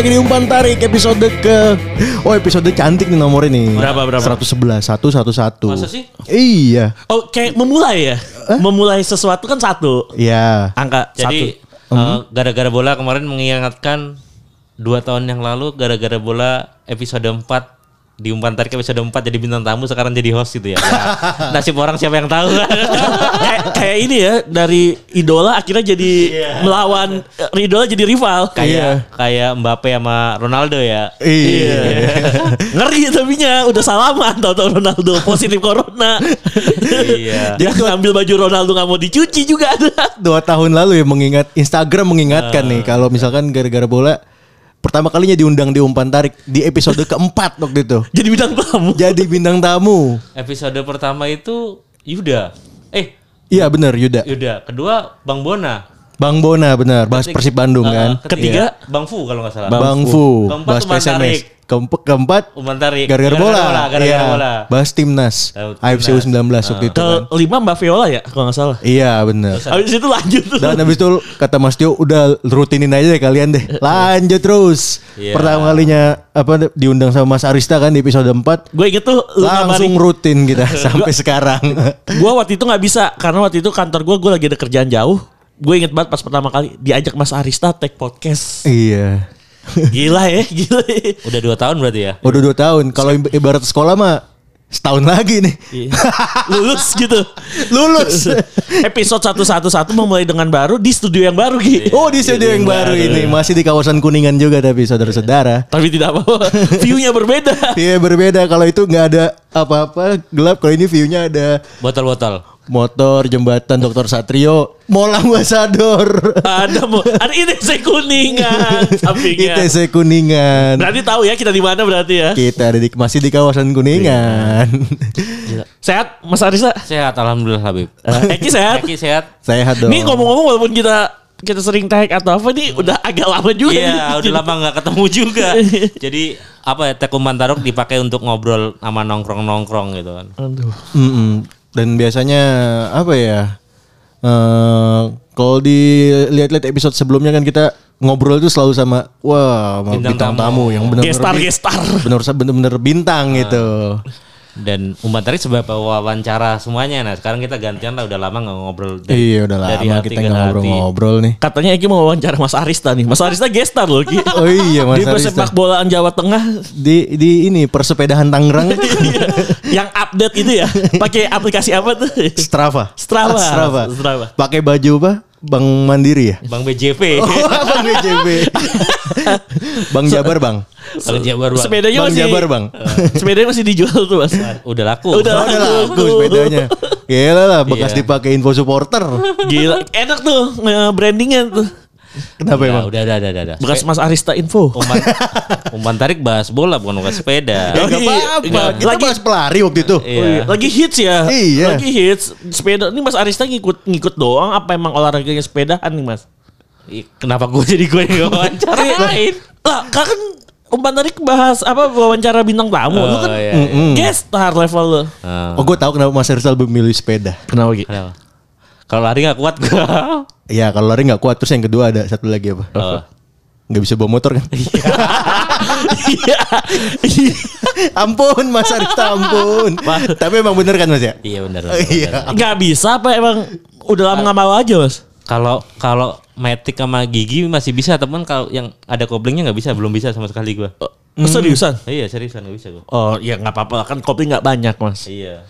Lagi di Umpan Tarik episode ke Oh episode cantik nih nomor ini Berapa, berapa? 111 111 Masa sih? Iya Oh kayak memulai ya? Memulai sesuatu kan satu Iya angka Jadi satu. eh, gara-gara bola kemarin mengingatkan dua tahun yang lalu gara-gara bola episode 4 di umpan tarik episode 4 jadi bintang tamu sekarang jadi host gitu ya. Ya, nasib orang siapa yang tahu. kayak kayak ini ya dari idola akhirnya jadi melawan eh, idola jadi rival. kayak kayak Mbappe sama Ronaldo ya. Iya Ngeri tapi nya udah salaman tahu-tahu Ronaldo positif corona. Iya. Dia ngambil baju Ronaldo nggak mau dicuci juga. Dua tahun lalu ya mengingat Instagram mengingatkan nih Kalau misalkan gara-gara bola Pertama kalinya diundang di Umpan Tarik Di episode keempat waktu itu Jadi bintang tamu. Jadi bintang tamu Episode pertama itu Yuda. Eh, Iya bener Yuda Yuda. Kedua Bang Bona. Bang Bona benar Bahas Persib Bandung kan Ketiga Bang Fu kalau nggak salah. Bang Fu Keempat Bahas PSMS. Keempat, keempat Umpan tarik. Gara-gara bola, Gara-gara Iya. bola. Bahas timnas AFC U19 waktu itu kan Kelima Mbak Viola ya kalau nggak salah. Iya bener Habis itu lanjut tuh. Dan habis itu kata Mas Tio udah rutinin aja deh kalian deh. Lanjut terus. Iya. Pertama kalinya apa diundang sama Mas Arista kan di episode 4. Gue inget tuh Langsung ngabarin rutin kita sampai sekarang. gue waktu itu nggak bisa karena waktu itu kantor gue gue lagi ada kerjaan jauh gue inget banget pas pertama kali diajak Mas Arista take podcast iya. gila ya gila ya. Udah dua tahun berarti ya. Udah dua tahun. Kalau ibarat sekolah mah setahun lagi nih. Iya. lulus gitu Lulus. episode 111 memulai dengan baru di studio yang baru gitu oh di studio yang baru ini masih di kawasan Kuningan juga tapi saudara-saudara. tapi tidak apa-apa view-nya berbeda Iya berbeda kalau itu nggak ada apa-apa gelap kalau ini view-nya ada Botol-botol. Motor jembatan Dr. Satrio Mall Ambassador ada mau ada ITC kuningan sampingnya ITC Kuningan berarti tahu ya kita di mana berarti ya kita ada di, masih di kawasan Kuningan sehat Mas Arista Sehat alhamdulillah Habib. Eh, Eki sehat Eki sehat. sehat dong Ini ngomong-ngomong walaupun kita kita sering tag atau apa nih udah agak lama juga. Iya, nih. udah lama nggak ketemu juga. Jadi apa ya Tekuman Tarok dipakai untuk ngobrol sama nongkrong-nongkrong gitu kan. Aduh. Mm-mm. Dan biasanya apa ya eh kalau dilihat-lihat episode sebelumnya kan kita ngobrol itu selalu sama wah Bintang bintang, tamu. tamu. yang benar-benar Gestar gestar. benar benar-benar bintang gitu Dan umpan tarik seberapa wawancara semuanya. Nah sekarang kita gantian lah udah lama nggak ngobrol. dari- iya udah dari lama hati kita ke nggak hati. ngobrol-ngobrol nih Katanya Eki mau wawancara Mas Arista nih. Mas Arista gestar loh Ki. oh iya mas Di Arista persepak bolaan Jawa Tengah di di ini persepedahan Tangerang yang update itu ya. Pakai aplikasi apa tuh? Strava Strava. Strava, Strava. pakai baju apa Bang Mandiri ya Bang BJP. Oh, Bang BJB. bang Jabar, Bang. Bang Jabar Bang. Sepedanya Bang masih Jabar, Bang. Sepedanya masih dijual tuh Mas. Udah laku. Udah. Oh, udah laku sepedanya. Gila lah, bekas Iya. dipakai info supporter. Gila, enak tuh nge-brandingnya tuh. Kenapa Udah, emang? udah, udah, udah, udah. Bekas Mas Arista info. Umpan, umpan tarik bahas bola bukan bahas sepeda. Ya, Oh, gak iya. apa-apa. Enggak. Kita Lagi- bahas pelari waktu itu. Iya. Oh iya, Lagi hits ya. Iya. Lagi hits. Sepeda. Ini Mas Arista ngikut ngikut doang apa emang olahraganya sepedahan nih Mas? Kenapa gue jadi gue yang wawancarain? Lah, kan umpan tarik bahas apa wawancara bintang tamu. lu kan Oh, iya, iya. guest star level lu. Ah, Oh, gue tahu kenapa Mas Rizal memilih sepeda. Kenapa gitu? kenapa? Kalau lari gak kuat gue. Iya, kalau lari nggak kuat. Terus yang kedua ada satu lagi apa? Oh. Nggak bisa bawa motor kan? Iya. ampun, Mas Arista, ampun. Tapi emang bener kan Mas ya? Iya benar. Oh, iya. Nggak bisa apa emang udah lama nggak mau aja Mas? Kalau kalau metik sama gigi masih bisa, teman kalau yang ada koblingnya nggak bisa, belum bisa sama sekali gue. Seriusan? Iya seriusan nggak bisa gue. Oh iya nggak apa-apa kan kopi nggak banyak mas Iya.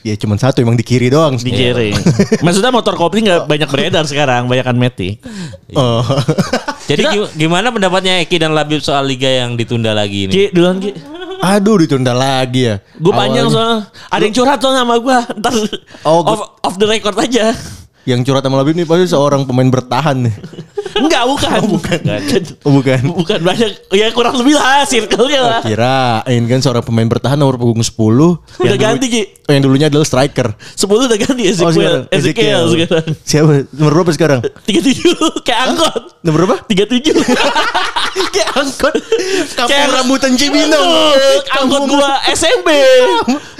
Ya cuma satu emang di kiri doang. di kiri. Maksudnya motor kopi nggak banyak beredar sekarang, banyak kan metik. Oh. Jadi gi- gimana pendapatnya Eki dan Labib soal liga yang ditunda lagi ini? Ki duluan Ki. Aduh ditunda lagi ya. Gue panjang soalnya. Ada yang curhat soalnya sama gue. Ntar Oh, gua- off, off the record aja. Yang curhat sama Labib nih pasti seorang pemain bertahan nih. Enggak, bukan. bukan. Oh, bukan. Bukan banyak. Ya kurang lebih lah circle-nya lah. Kirain kan seorang pemain bertahan nomor punggung 10 Udah yang ganti, Ki. dulu- yang dulunya adalah striker. 10 udah ganti Oh, Ezekiel. sekarang Ezekiel sekarang. Siapa? Nomor berapa sekarang? 37 kayak angkot. Nomor berapa? 37. Kayak angkot. Kayak- rambutan Cibinong. Angkot gua SMP.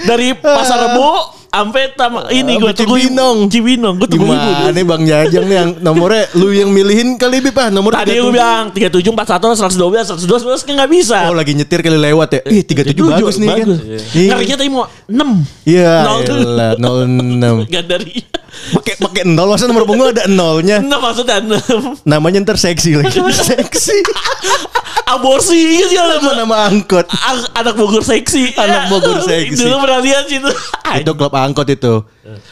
Dari Pasar Rebo sampai tama ini Sampai tunggu Cibinong. Cibinong. Gua tunggu ibu. Gimana nih Bang Jajang nih yang nomornya lu yang milihin kali Bip ah nomor Tadi gue 37. bilang 37, 41, 112, 112 kan gak bisa. Oh lagi nyetir kali lewat ya. Ih 37 bagus nih kan. Ngerinya tadi mau 6. Iya, Nol. elah, 06. Gak dari. Pakai pakai nol masa nomor punggung ada nolnya. 6 maksudnya 6. Namanya ntar seksi lagi. seksi. Aborsi gitu ya. Nama nama angkot. An- Anak Bogor seksi. Anak Bogor seksi. Dulu pernah lihat situ. Itu klub angkot itu.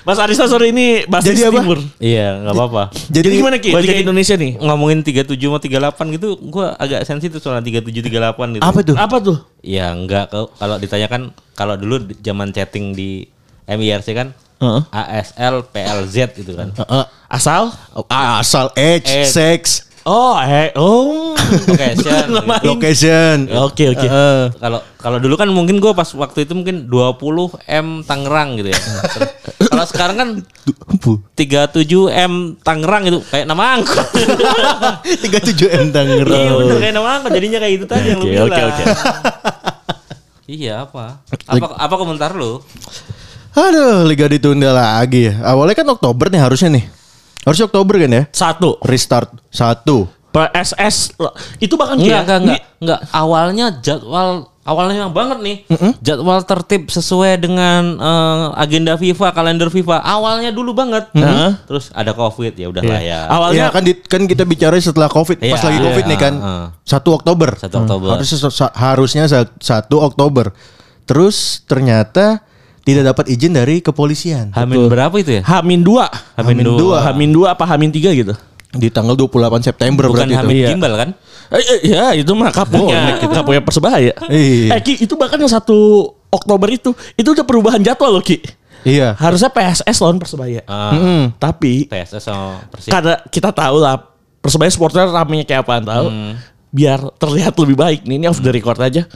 Mas Arista sore ini Basis Jadi apa? Timur. Iya, nggak apa-apa. Jadi, gimana Ki? Balik Indonesia nih. Ngomongin 37 sama 38 gitu, gua agak sensitif soal 37 38 gitu. Apa tuh? Apa tuh? Ya enggak kalau- ditanyakan kalau dulu zaman chatting di MIRC kan Heeh. ASL PLZ gitu kan. Heeh. Asal? Ah, asal age, Age. sex, Oh, eh, oh. Location. Location. Oke, oke. Kalau kalau dulu kan mungkin gua pas waktu itu mungkin 20 M Tangerang gitu ya. kalau sekarang kan Bu. 37 M Tangerang itu kayak nama angkot. 37 M Iya Tangerang. bener kayak nama angkot jadinya kayak gitu tadi yang lu Oke, bilang. oke, oke. Iya apa? Apa apa komentar lu? Aduh, liga ditunda lagi ya. Awalnya kan Oktober nih harusnya nih. Harusnya Oktober kan ya? Satu. Restart satu. PSS itu bahkan Enggak, enggak, enggak, enggak. Awalnya jadwal awalnya yang banget nih. Jadwal tertib sesuai dengan eh, agenda FIFA, kalender FIFA. Awalnya dulu banget. Heeh. Terus ada Covid ya udahlah Iya. ya. Awalnya Ya kan di- kan kita bicara setelah Covid, pas Iya, lagi Covid iya, nih kan. heeh. 1 Oktober. 1 Oktober. Harusnya sa- harusnya sa- 1 Oktober. Terus ternyata tidak dapat izin dari kepolisian. Hamin berapa itu ya? Hamin 2. Hamin Hamin dua. dua. Hamin 2 apa Hamin 3 gitu. Di tanggal 28 September Bukan berarti itu. Hamin Iya. gimbal kan? Eh, eh, ya itu mah kapolnya kapolnya persebaya. Iya. Eh Ki, itu bahkan yang 1 Oktober itu itu udah perubahan jadwal loh Ki. Iya. Harusnya PSS lawan persebaya. Ah, Mm-mm. Tapi PSS sama Persib. karena kita tahu lah persebaya supporter ramenya kayak apaan tahu. Biar terlihat lebih baik nih ini off the record aja.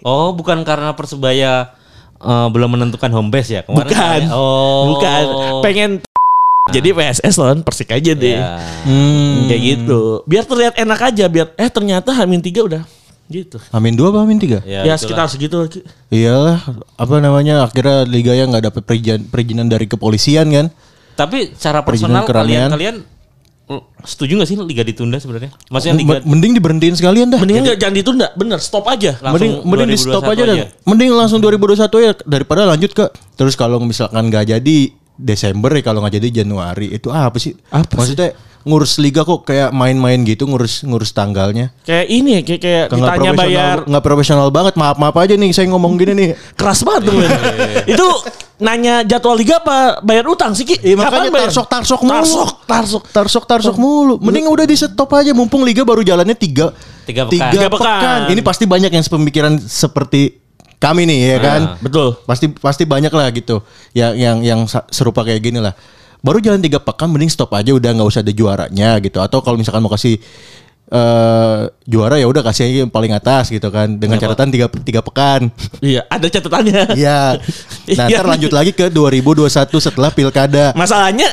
Oh, bukan karena Persebaya eh, belum menentukan home base ya kemarin? Bukan. Oh. Bukan pengen jadi PSS lawan Persik aja deh. Ya. Hmm. Kayak gitu. Biar terlihat enak aja biar eh ternyata Hamin 3 udah gitu. Amin 2 apa Amin 3? Ya, itulah. sekitar segitu. Iyalah, apa namanya akhirnya liga yang nggak dapat perizinan, perizinan dari kepolisian kan? Tapi secara Perizinan personal kalian kalian setuju gak sih liga ditunda sebenarnya? Maksudnya liga Mending diberhentiin sekalian dah. Mendingan nggak jangan ditunda, bener stop aja. Langsung mending mending di stop 2021 aja dah. Mending langsung 2021 ya daripada lanjut ke. Terus kalau misalkan nggak jadi Desember ya kalau nggak jadi Januari itu apa sih? Apa sih? Ngurus liga kok kayak main-main gitu ngurus ngurus tanggalnya. Kayak ini ya, kayak kayak Nggak ditanya profesional, bayar nggak profesional banget. Maaf maaf aja nih saya ngomong gini nih. keras banget tuh. men. Itu nanya jadwal liga apa bayar utang sih Ki? Iya makanya bayar? tarsok tarsok mulu. Tarsok, tarsok. tarsok tarsok mulu. Mending udah di stop aja mumpung liga baru jalannya tiga Tiga pekan. Tiga pekan. Ini pasti banyak yang sepemikiran seperti kami nih ya kan. Betul. Pasti pasti banyak lah gitu. Yang yang yang sa- serupa kayak gini lah. Baru jalan tiga pekan mending stop aja udah nggak usah ada juaranya gitu. Atau kalau misalkan mau kasih eh juara ya udah kasih aja yang paling atas gitu kan dengan catatan tiga tiga pekan. Iya, ada catatannya. Iya. Nah, Iya. ntar lanjut lagi ke 2021 setelah pilkada. Masalahnya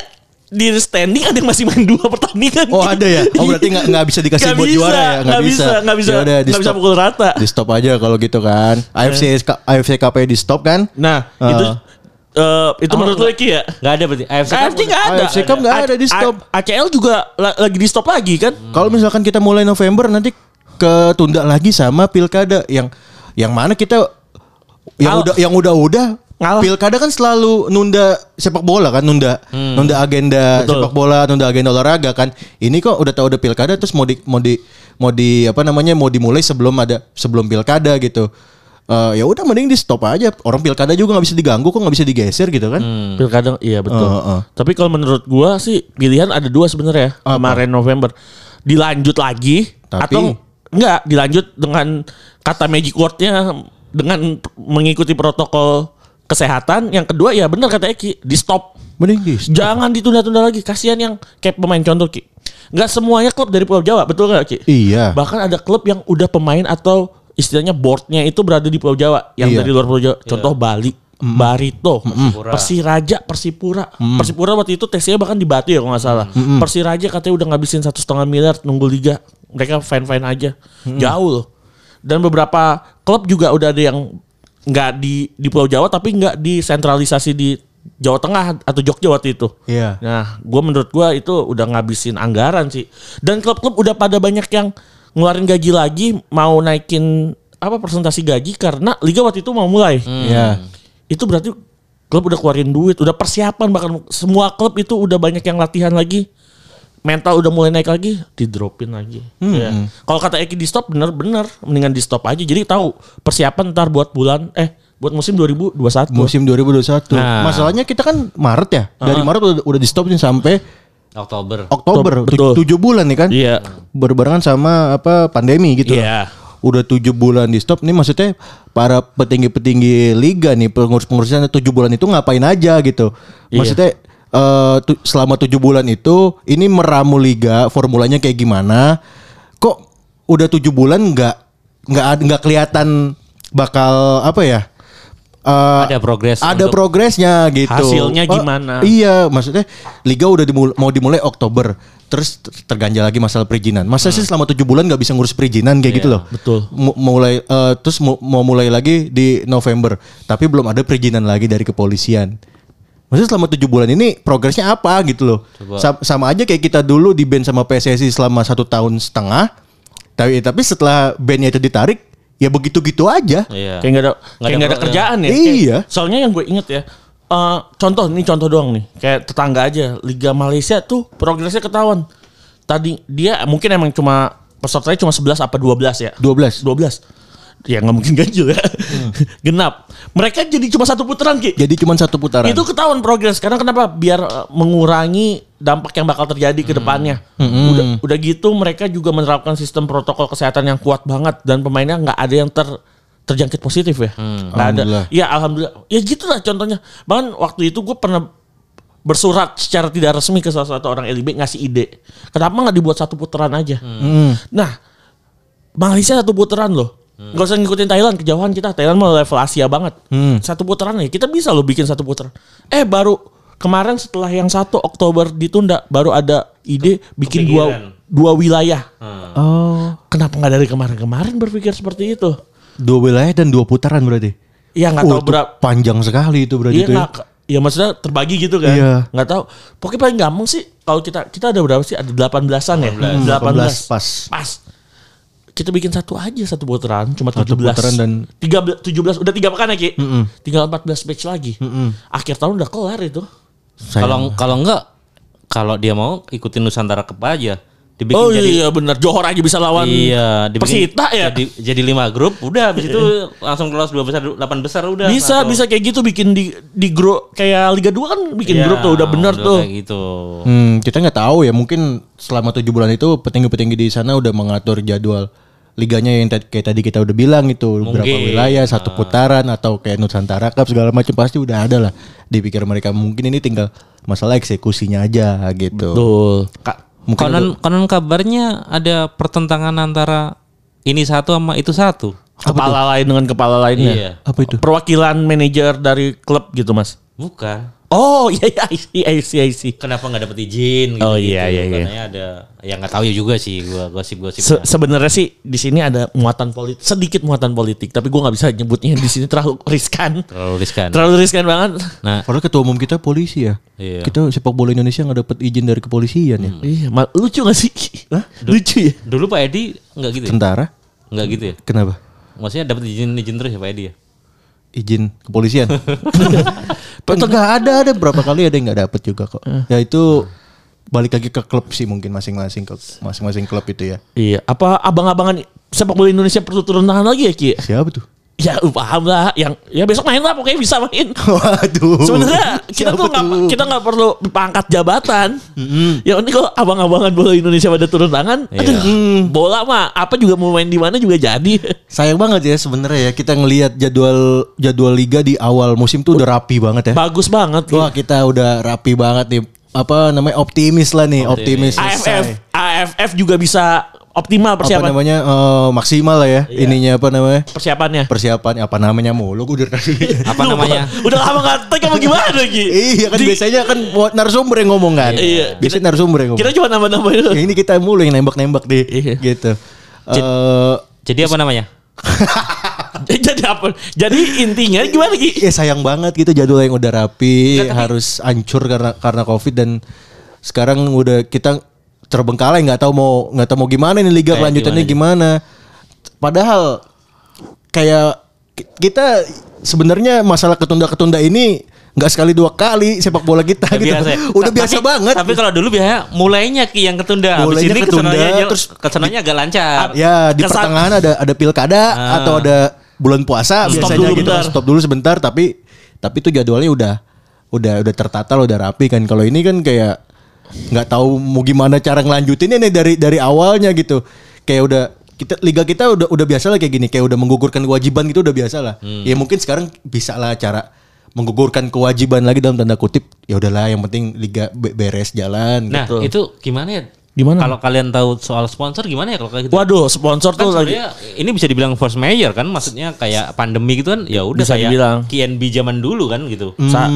di standing ada yang masih main dua pertandingan. Oh ada ya? Oh berarti nggak nggak bisa dikasih Nggak buat bisa, juara ya? nggak bisa, nggak bisa, Ya nggak bisa stop. pukul rata. Di stop aja kalau gitu kan. AFC AFC KP di stop kan? Nah, Ah. itu eh, itu Oh, menurut lo. Ki ya? Nggak ada berarti. AFC AFC nggak ada. AFC Cup nggak ada, di stop. A- ACL juga la- lagi di stop lagi kan? Kalau misalkan kita mulai November nanti ketunda lagi sama pilkada yang yang mana kita yang Al- udah yang udah-udah Ngalah. pilkada kan selalu nunda sepak bola kan nunda nunda agenda Betul. sepak bola nunda agenda olahraga kan ini kok udah tahu udah pilkada terus mau di mau di mau di apa namanya mau dimulai sebelum ada sebelum pilkada gitu Eh, ya udah mending di stop aja orang pilkada juga nggak bisa diganggu kok nggak bisa digeser gitu kan Pilkada iya betul. Heeh, heeh. Tapi kalau menurut gua sih pilihan ada dua sebenarnya Apa? kemarin November. Dilanjut lagi Tapi- atau enggak dilanjut dengan kata magic wordnya dengan mengikuti protokol kesehatan. Yang kedua ya benar kata Eki di stop. Mending di stop. Jangan ditunda-tunda lagi. Kasihan yang kayak pemain contoh Ki. Nggak semuanya klub dari Pulau Jawa, betul nggak Ki? Iya. Bahkan ada klub yang udah pemain atau istilahnya boardnya itu berada di Pulau Jawa, yang Iya. dari luar Pulau Jawa. Contoh Bali, Barito, Persiraja, Persipura. Persipura waktu itu tesnya bahkan di Batu ya kalau nggak salah. Persiraja katanya udah ngabisin satu setengah miliar nunggu liga. Mereka fine-fine aja. Jauh loh. Dan beberapa klub juga udah ada yang nggak di di Pulau Jawa tapi nggak disentralisasi di Jawa Tengah atau Jogja waktu itu. Iya. Nah, gue menurut gue itu udah ngabisin anggaran sih. Dan klub-klub udah pada banyak yang ngeluarin gaji lagi, mau naikin apa presentasi gaji karena liga waktu itu mau mulai. Iya. Itu berarti klub udah keluarin duit, udah persiapan bahkan semua klub itu udah banyak yang latihan lagi. Mental udah mulai naik lagi, di dropin lagi. Ya. Kalau kata Eki di stop bener-bener mendingan di stop aja. Jadi tahu persiapan ntar buat bulan eh buat musim 2021. Musim 2021. Nah. Masalahnya kita kan Maret ya. Dari Maret udah, udah di stop nih sampai Oktober. Oktober. Betul. Tu- Tujuh bulan nih kan. Iya. Berbarengan sama apa pandemi gitu. Iya. Udah tujuh bulan di stop nih maksudnya para petinggi-petinggi liga nih pengurus-pengurusnya tujuh bulan itu ngapain aja gitu. Iya. Maksudnya eh, tu- selama tujuh bulan itu ini meramu liga formulanya kayak gimana? Kok udah tujuh bulan nggak nggak nggak kelihatan bakal apa ya? Eh, Ada progres Ada progresnya gitu. Hasilnya Oh, gimana? iya, maksudnya liga udah dimul- mau dimulai Oktober. Terus ter- terganjal lagi masalah perizinan. Masa sih selama tujuh bulan nggak bisa ngurus perizinan kayak gitu loh? betul. Mu- mulai eh, terus mu- mau mulai lagi di November, tapi belum ada perizinan lagi dari kepolisian. Maksudnya selama tujuh bulan ini progresnya apa gitu loh? Sa- sama aja kayak kita dulu di band sama PSSI selama satu tahun setengah. Tapi tapi setelah bandnya itu ditarik, ya begitu-gitu aja. Iya. Kayak nggak ada kayak ada nggak ada kerjaan ya. Iya. Kayak- soalnya yang gue inget ya. eh, contoh ini contoh doang nih. Kayak tetangga aja Liga Malaysia tuh progresnya ketahuan. Tadi dia mungkin emang cuma pesertanya cuma 11 apa 12 ya. 12. 12. Ya nggak mungkin ganjil ya. Genap. Mereka jadi cuma satu putaran Ki. Jadi cuma satu putaran. Itu ketahuan progres karena kenapa? Biar eh, mengurangi dampak yang bakal terjadi ke depannya. Udah udah gitu mereka juga menerapkan sistem protokol kesehatan yang kuat banget dan pemainnya nggak ada yang ter terjangkit positif ya. Nggak ada. Alhamdulillah. Ya alhamdulillah. Ya gitulah contohnya. Bahkan waktu itu gue pernah bersurat secara tidak resmi ke salah satu orang LIB ngasih ide. Kenapa nggak dibuat satu putaran aja? Nah, Malaysia satu putaran loh. Gak usah ngikutin Thailand, kejauhan kita. Thailand mah level Asia banget. Satu putaran ya, kita bisa loh bikin satu putaran. Eh baru kemarin setelah yang satu Oktober ditunda, baru ada ide bikin dua Kepikiran. dua wilayah. Oh. Kenapa nggak dari kemarin-kemarin berpikir seperti itu? Dua wilayah dan dua putaran berarti. Ya nggak tahu Oh, itu berapa. panjang sekali itu berarti Iya itu ya. nggak. Ya maksudnya terbagi gitu kan. Iya. Nggak tahu. Pokoknya paling gampang sih kalau kita kita ada berapa sih? Ada 18-an ya? 18 pas. Pas. Kita bikin satu aja satu putaran, cuma Satu 17. putaran dan- 13 17 udah tiga pekan ya, Ki? Tinggal 14 match lagi. Akhir tahun udah kelar itu. Kalau kalau enggak kalau dia mau ikutin Nusantara Cup aja. Dibikin oh jadi iya benar, Johor aja bisa lawan Iya, dibikin Persita ya. Jadi, jadi lima grup, udah habis itu langsung lolos dua besar, delapan besar udah. bisa langsung. bisa kayak gitu bikin di di grup kayak Liga 2 kan bikin Iya, grup tuh udah bener udah tuh. Kayak gitu. Hmm, kita nggak tahu ya mungkin selama tujuh bulan itu petinggi-petinggi di sana udah mengatur jadwal liganya yang tadi- kayak tadi kita udah bilang itu berapa wilayah satu putaran atau kayak Nusantara Cup segala macam pasti udah ada lah dipikir mereka mungkin ini tinggal masalah eksekusinya aja gitu. Betul. Kak, Mungkin Konon konon kabarnya ada pertentangan antara ini satu sama itu satu. kepala lain dengan kepala lainnya. Iya. apa itu? Perwakilan manajer dari klub gitu, Mas. Bukan. Oh iya iya I see, I see, I see. Kenapa nggak dapet izin? Oh, iya, iya, iya. Katanya ada yang nggak tahu ya juga sih gua gosip-gosip. Se- Sebenarnya sih di sini ada muatan politik, sedikit muatan politik, tapi gua nggak bisa nyebutnya di sini terlalu riskan. Terlalu riskan. Terlalu riskan banget. Nah, Padahal ketua umum kita polisi ya. Iya. Kita sepak bola Indonesia nggak dapet izin dari kepolisian ya. Iya, ma- lucu gak sih? Lucu ya? dulu Pak Edi nggak gitu ya? Tentara? Nggak gitu ya? Kenapa? Maksudnya dapat izin izin terus ya Pak Edi ya? Izin kepolisian? Betul nggak ada ada berapa kali ada yang nggak dapet juga kok. Ya itu balik lagi ke klub sih mungkin masing-masing ke masing-masing klub itu ya. Iya, apa abang-abangan sepak bola Indonesia perlu turun tangan lagi ya Ki? Siapa tuh? Ya paham lah, yang ya besok main lah pokoknya bisa main. Waduh. Sebenarnya kita tuh nggak kita nggak perlu pangkat jabatan. Ya ini kok abang-abangan bola Indonesia pada turun tangan. Iya. Aduh, bola mah apa juga mau main di mana juga jadi. Sayang banget ya sebenarnya ya kita ngelihat jadwal jadwal liga di awal musim tuh udah rapi banget ya. Bagus banget. Wah kita udah rapi banget nih. Apa namanya optimis lah nih, optimis. AFF selesai. AFF juga bisa optimal Apa persiapan namanya eh, maksimal lah ya. Iya. Ininya apa namanya? persiapannya. Persiapan apa namanya mulu gue udah Apa namanya? Udah lama nggak tag apa gimana lagi? Iya kan Di- biasanya kan buat narasumber yang ngomong kan. Iya. Biasanya narasumber yang ngomong. Kita cuma nambah-nambahin. Ya, ini kita mulu yang nembak-nembak deh. Iya. Gitu. Eh Jadi apa namanya? Jadi apa? Jadi intinya gimana Ki? ya sayang banget gitu jadwal yang udah rapi tapi- harus hancur karena karena covid dan sekarang udah kita terbengkalai nggak tahu mau nggak tahu mau gimana nih liga Kayak kelanjutannya gimana, Padahal kayak ki- kita sebenarnya masalah ketunda-ketunda ini nggak sekali dua kali sepak bola kita Udah gitu. biasa ya? Udah Tapi- biasa banget. Tapi kalau dulu biasanya mulainya ki yang ketunda. Habis Mulainya ini ketunda, terus- ke sananya agak lancar. ya di Kesan- pertengahan ada ada pilkada Ah. atau ada bulan puasa Stop biasanya dulu gitu bentar. stop dulu sebentar tapi tapi itu jadwalnya udah udah udah tertata udah rapi kan kalau ini kan kayak nggak tahu mau gimana cara ngelanjutinnya nih dari dari awalnya gitu kayak udah kita liga kita udah udah biasa lah kayak gini kayak udah menggugurkan kewajiban gitu udah biasa lah Hmm. ya mungkin sekarang bisa lah cara menggugurkan kewajiban lagi dalam tanda kutip ya udahlah yang penting liga be- beres jalan Nah, gitu. itu gimana ya? Gimana? Kalau kalian tahu soal sponsor gimana ya kalau kayak gitu? Waduh, sponsor kan tuh lagi. ini bisa dibilang force major kan maksudnya kayak pandemi gitu kan ya udah Bisa kayak dibilang. KNB zaman dulu kan gitu. Sa-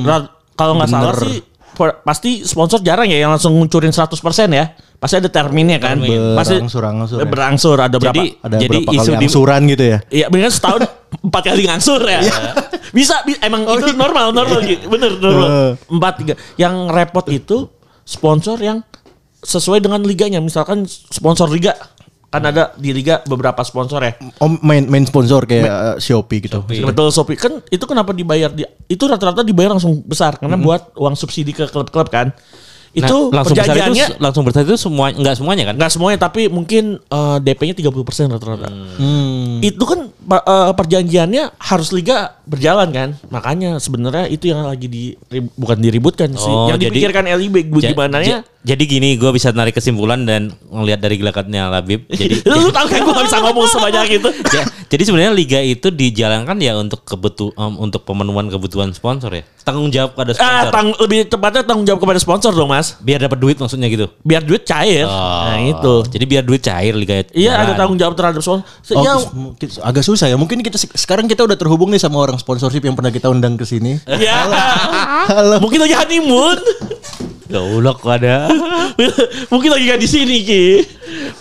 ra- kalau nggak salah sih pasti sponsor jarang ya yang langsung ngucurin 100% ya. Pasti ada terminnya kan. Termin. Pasti Berangsur-angsur ya. berangsur ada berapa? Jadi ada jadi berapa isu kali di angsuran gitu ya Iya, bener setahun empat kali ngangsur ya. Bisa, bi- emang itu normal, normal gitu. Bener, normal. Empat tiga. Yang repot itu sponsor yang sesuai dengan liganya. Misalkan sponsor liga kan ada di liga beberapa sponsor ya. Oh main main sponsor kayak uh, Shopee gitu. Betul Shopee kan itu kenapa dibayar di itu rata-rata dibayar langsung besar karena buat uang subsidi ke klub-klub kan. Itu Nah, langsung besar itu perjanjiannya langsung besar itu semua enggak semuanya kan? nggak semuanya tapi mungkin eh, DP-nya 30% rata-rata. Hmm. Itu kan eh, perjanjiannya harus liga berjalan kan. Makanya sebenarnya itu yang lagi di bukan diributkan sih. Oh, yang jadi- dipikirkan LIB gimana ya. Ja- jadi gini gue bisa narik kesimpulan dan ngelihat dari gelakatnya Labib. Jadi Lu tahu kan gue gak bisa ngomong sebanyak itu. ya, jadi sebenarnya liga itu dijalankan ya untuk kebutu em, untuk pemenuhan kebutuhan sponsor ya. Tanggung jawab pada Ah, sponsor. tang lebih tepatnya tanggung jawab kepada sponsor dong, Mas. biar dapat duit maksudnya gitu. Biar duit cair. nah, itu. Jadi biar duit cair liga. Iya, ada tanggung jawab terhadap sponsor. Oh, Ya, mungkin agak susah ya. Mungkin kita se- sekarang kita udah terhubung nih sama orang sponsorship yang pernah kita undang ke sini. ya. Halo. Mungkin lagi honeymoon. Goblok ada. Mungkin lagi gak di sini Ki.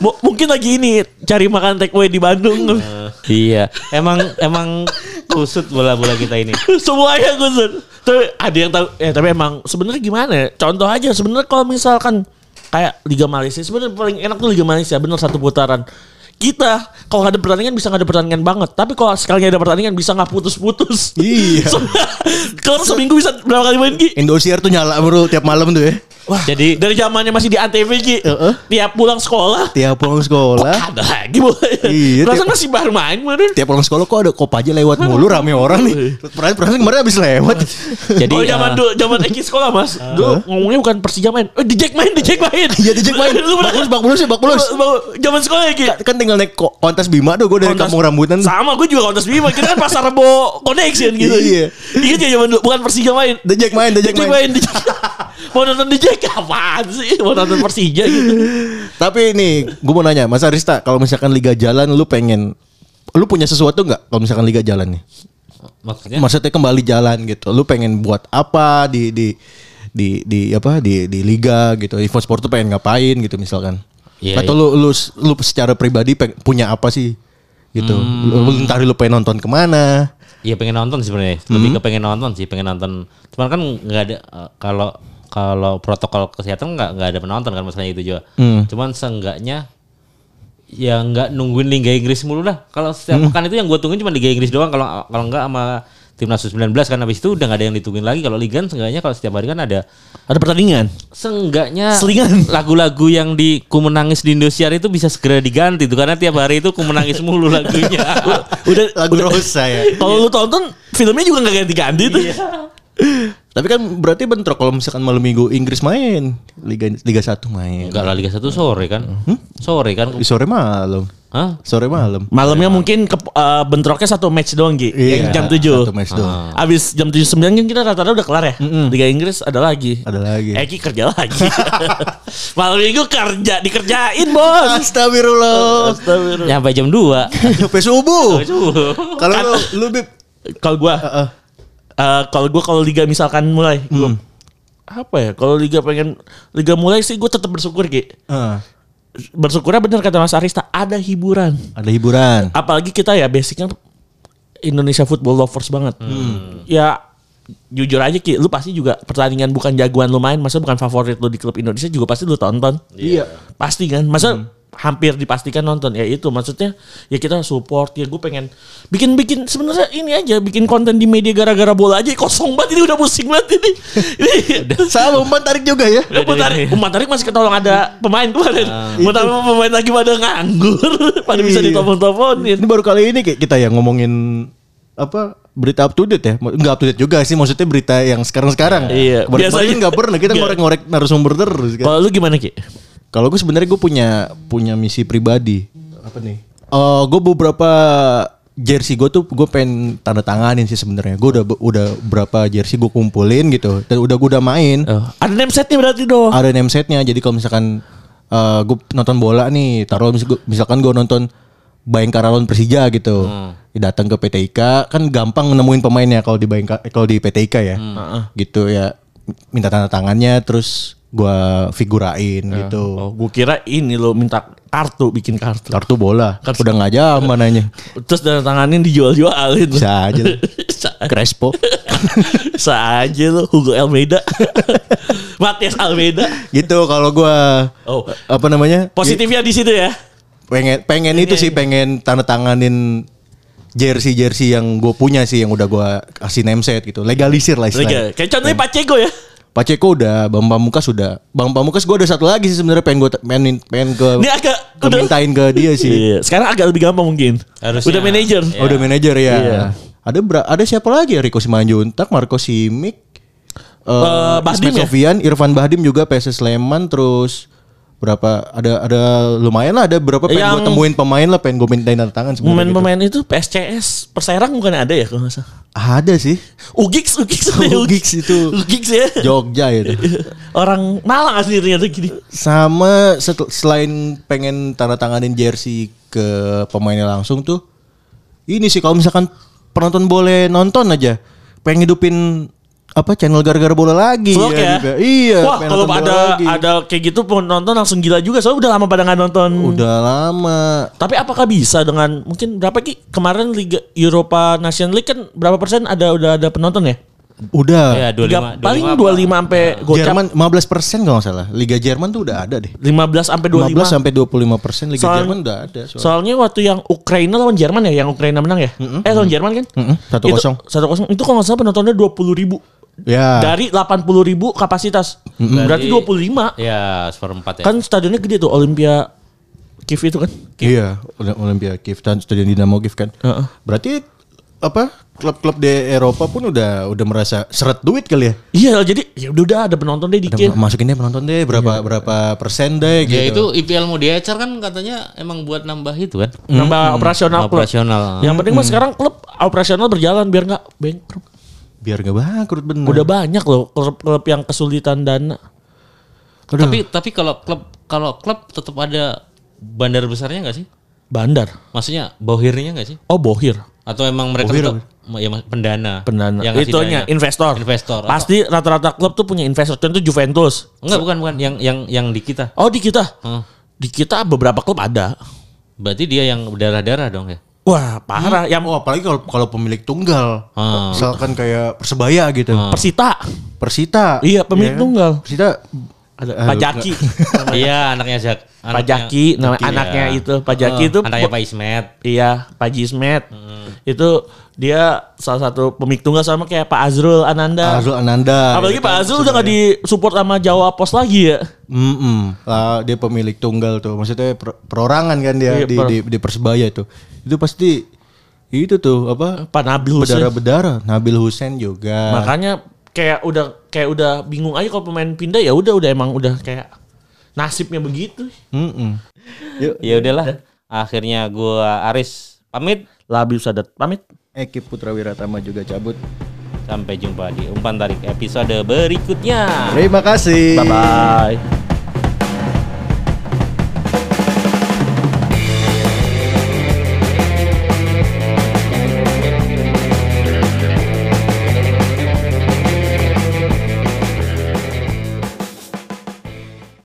M- mungkin lagi ini cari makan take away di Bandung. iya. Emang emang kusut bola-bola kita ini. Semuanya kusut. Tapi ada yang tahu eh tapi emang sebenarnya gimana ya? Contoh aja sebenarnya kalau misalkan kayak Liga Malaysia sebenarnya paling enak tuh Liga Malaysia bener satu putaran. Kita kalau nggak ada pertandingan bisa nggak ada pertandingan banget. Tapi kalau sekali ada pertandingan bisa nggak putus-putus. Iya. kalau seminggu bisa berapa kali main Ki? Indosiar tuh nyala bro tiap malam tuh ya. Wah, Jadi- dari zamannya masih di Antv Ki. Heeh. Tiap pulang sekolah Tiap pulang sekolah. ada lagi bola. Iya, Perasaan masih baru main kemarin. Tiap pulang sekolah kok ada kop aja lewat mulu rame orang nih. Perasaan perasaan kemarin habis lewat. Jadi oh zaman dulu zaman Eki sekolah mas Dulu ngomongnya bukan Persija main Eh di Jack main di Jack main Iya di Jack main. Lu Bak bak bulus ya, bak bulus. Zaman sekolah Eki Kan tinggal naik ko- kontes Bima tuh gue dari Kontes- kampung rambutan. Sama gue juga kontes Bima Kita kan pasar Rebo Connection gitu Iya. Ingat ya zaman dulu Bukan Persija main Jack main, The Di Jack Jack main. main di Jack. Mau nonton di Jack Apaan sih Mau nonton Persija gitu Tapi nih, gue mau nanya, Mas Arista, kalau misalkan liga jalan, lu pengen, lu punya sesuatu nggak kalau misalkan liga jalan nih? maksudnya Maksudnya kembali jalan gitu. Lu pengen buat apa di di di di apa di di liga gitu. Event sport tuh pengen ngapain gitu misalkan. Iya, Atau lu lu lu secara pribadi peng- punya apa sih? Gitu. Lu, lu entar lu pengen nonton ke mana? Iya pengen nonton sih sebenarnya. Lebih ke pengen nonton sih, pengen nonton. Cuman kan nggak ada eh, kalau kalau protokol kesehatan nggak nggak ada penonton kan masalahnya itu juga. Cuman seenggaknya ya nggak nungguin Liga Inggris mulu lah. Kalau setiap pekan itu yang gue tungguin cuma Liga Inggris doang. Kalau kalau nggak sama timnas U19 kan habis itu udah gak ada yang ditungguin lagi kalau liga kan seenggaknya kalau setiap hari kan ada Ada pertandingan. seenggaknya Selingan. lagu-lagu yang di ku menangis di Indosiar itu bisa segera diganti tuh karena tiap hari itu ku menangis mulu lagunya. Udah Lagu Rosa ya. Kalau lu tonton filmnya juga nggak ganti-ganti tuh. Tapi kan berarti bentrok kalau misalkan malam minggu Inggris main, Liga Liga 1 main. Enggak lah Liga 1 sore kan. Sore kan. Di sore malam. Hah? Sore malam. Malamnya mungkin ke, eh, bentroknya satu match doang Gi. yang jam 7. Iya, Satu match doang. Abis jam 7 9 kan kita rata-rata udah kelar ya. Liga Inggris ada lagi. Ada lagi. Eki kerja lagi. Malam minggu kerja dikerjain, Bos. Astagfirullah. Astagfirullah. Nyampe jam 2. Sampai subuh. Kalau lu lu Bib, Kalau gua Heeh. Eh, kalau gua kalau liga misalkan mulai, gua apa ya? Kalau liga pengen liga mulai sih gua tetap bersyukur Ki. Heeh. Bersyukurnya bener kata Mas Arista ada hiburan. ada hiburan. apalagi kita ya basicnya Indonesia football lovers banget. Ya jujur aja Ki, lu pasti juga pertandingan bukan jagoan lu main, masa bukan favorit lu di klub Indonesia juga pasti lu tonton. Iya. Pasti kan? Masa hampir dipastikan nonton. Ya itu maksudnya ya kita support ya gue pengen bikin bikin sebenarnya ini aja bikin konten di media gara-gara bola aja kosong banget ini udah pusing banget ini. Ini Sama umpan tarik juga ya. Umpan tarik, umpan tarik masih ketolong ada pemain kemarin. Mau tahu pemain lagi pada nganggur, pada bisa Iya. ditelepon-teleponin. Ini baru kali ini kayak kita yang ngomongin apa berita up to date ya. Nggak up to date juga sih maksudnya berita yang sekarang sekarang Iya, biasanya nggak pernah kita ngorek-ngorek narasumber terus kan. Kalau lu gimana Ki? Kalau gue sebenarnya gue punya punya misi pribadi. Apa nih? Eh gue beberapa jersey gue tuh gue pengen tanda tanganin sih sebenarnya. Gue udah udah berapa jersey gue kumpulin gitu dan udah gue udah main. Ada name setnya berarti dong. ada name setnya jadi kalau misalkan eh gue nonton bola nih taruh misalkan gue nonton Bayangkara lawan Persija gitu. Datang ke PT IKA kan gampang nemuin pemainnya kalau di Bayangkara kalau di PT IKA ya. Gitu ya minta tanda tangannya terus gue figurain gitu Oh, gue kira ini lo minta kartu bikin kartu. kartu bola udah nggak zaman nanya Terus dan tanganin dijual-jualin. bisa aja Crespo Bisa aja lo Hugo Almeida. Matias Almeida. gitu kalau gue Oh. apa namanya Positifnya di situ ya. pengen pengen itu sih pengen tanda tanganin jersey jersey yang gue punya sih yang udah gue kasih name set gitu legalisir lah istilahnya. Lega. Kayak contohnya Pacego ya. Paceko udah, Bang Pamukas sudah. Bang Pamukas gue ada satu lagi sih sebenarnya pengen gue pengen pengen ke Ini agak ke mintain ke dia sih. Iya, sekarang agak lebih gampang mungkin. Harusnya. Udah manajer. Oh, udah manajer ya. Iya. Ada bra- ada siapa lagi ya? Rico Simanjuntak, Marco Simic, Eh, eh Bahdim Ismet ya? Sofian, Irfan Bahdim juga PSS Sleman terus berapa ada ada lumayan lah ada berapa pengen Yang- gue temuin pemain lah pengen gue mintain tanda tangan sebenarnya gitu. Pemain-pemain itu PSCS Perserang bukan ada ya kalau nggak salah. ada sih Ugix, Ugix, Ugix itu. Ugix ya. Jogja itu Orang Malang aslinya tuh gini. sama setel- selain pengen tanda tanganin jersey ke pemainnya langsung tuh ini sih kalau misalkan penonton boleh nonton aja pengen hidupin apa channel gara-gara bola lagi Vlog ya. juga. iya Wah, kalau ada lagi. ada kayak gitu penonton langsung gila juga soalnya udah lama pada nggak nonton. udah lama Tapi apakah bisa dengan mungkin berapa ki kemarin Liga Eropa Nation League kan berapa persen ada udah ada penonton ya? udah Ya, Tiga- 25, paling 25 25 sampai gocap Jerman 15 persen kalau nggak salah Liga Jerman tuh udah ada deh 15 sampai 15 25. sampai 25 persen Liga Soal- Jerman udah ada soalnya. Soalnya waktu yang Ukraina lawan Jerman ya, yang Ukraina menang ya? Eh lawan Jerman kan? Mm-mm, 1-0. Itu, 1-0. Itu kalau nggak salah penontonnya 20 ribu. Ya Dari 80 ribu kapasitas. Berarti 25. Ya, seperempat ya. Kan stadionnya gede tuh, Olympia Kiev itu kan. Iya, Oly- Olympia Kiev dan Stadion Dinamo Kiev kan. Heeh. Berarti apa klub-klub di Eropa pun udah udah merasa seret duit kali ya. Iya, jadi ya udah udah ada penonton deh dikit. ma- masukin deh penonton deh berapa berapa persen deh gitu. Ya itu IPL mau diecer kan katanya emang buat nambah itu kan. Nambah operasional klub. Operasional. Yang penting mah sekarang klub operasional berjalan biar nggak bankrupt. Biar gak bangkrut bener. Udah banyak loh klub-klub yang kesulitan dana. Tapi tapi kalau klub kalau klub tetap ada bandar besarnya nggak sih? Bandar. Maksudnya bohirnya nggak sih? Oh, Bohir. Atau emang mereka Bohir tetap ya pendana? Pendana. Yang Itunya dananya? investor. Investor. Atau- Pasti rata-rata klub tuh punya investor. Contoh Juventus. Enggak bukan bukan yang yang yang di kita. Oh, di kita. Hmm. Di kita beberapa klub ada. Berarti dia yang berdarah-darah dong ya. Wah, parah. Yang Oh, apalagi kalau kalau pemilik tunggal. Hmm. Misalkan kayak Persebaya gitu. Persita. Persita. Iya, pemilik kan? tunggal. Persita ada Ah, Pak Jaki. Iya, anaknya Zak. Pak Jaki, nama Jaki, anaknya ya. itu Pak Jaki itu Anaknya Pak Ismet. Iya, Pak Jismet. Itu dia salah satu pemik tunggal sama kayak Pak Azrul Ananda. Azrul Ananda. Apalagi gitu Pak kan, Azrul udah gak disupport sama Jawa Pos lagi ya. Mm-mm. Lah, dia pemilik tunggal tuh. Maksudnya per- perorangan kan dia Iya, di, per- di di Persebaya itu. Itu pasti itu tuh apa? Pak Nabil Hussein. Berdarah-berdarah. Nabil Hussein juga. Makanya kayak udah kayak udah bingung aja kalau pemain pindah ya udah udah emang udah kayak nasibnya begitu. Mm-mm. Yuk, Ya udahlah. Akhirnya gua Aris pamit. Labi Sadat pamit. Eki Putra Wiratama juga cabut. Sampai jumpa di umpan tarik episode berikutnya. Terima kasih. Bye bye.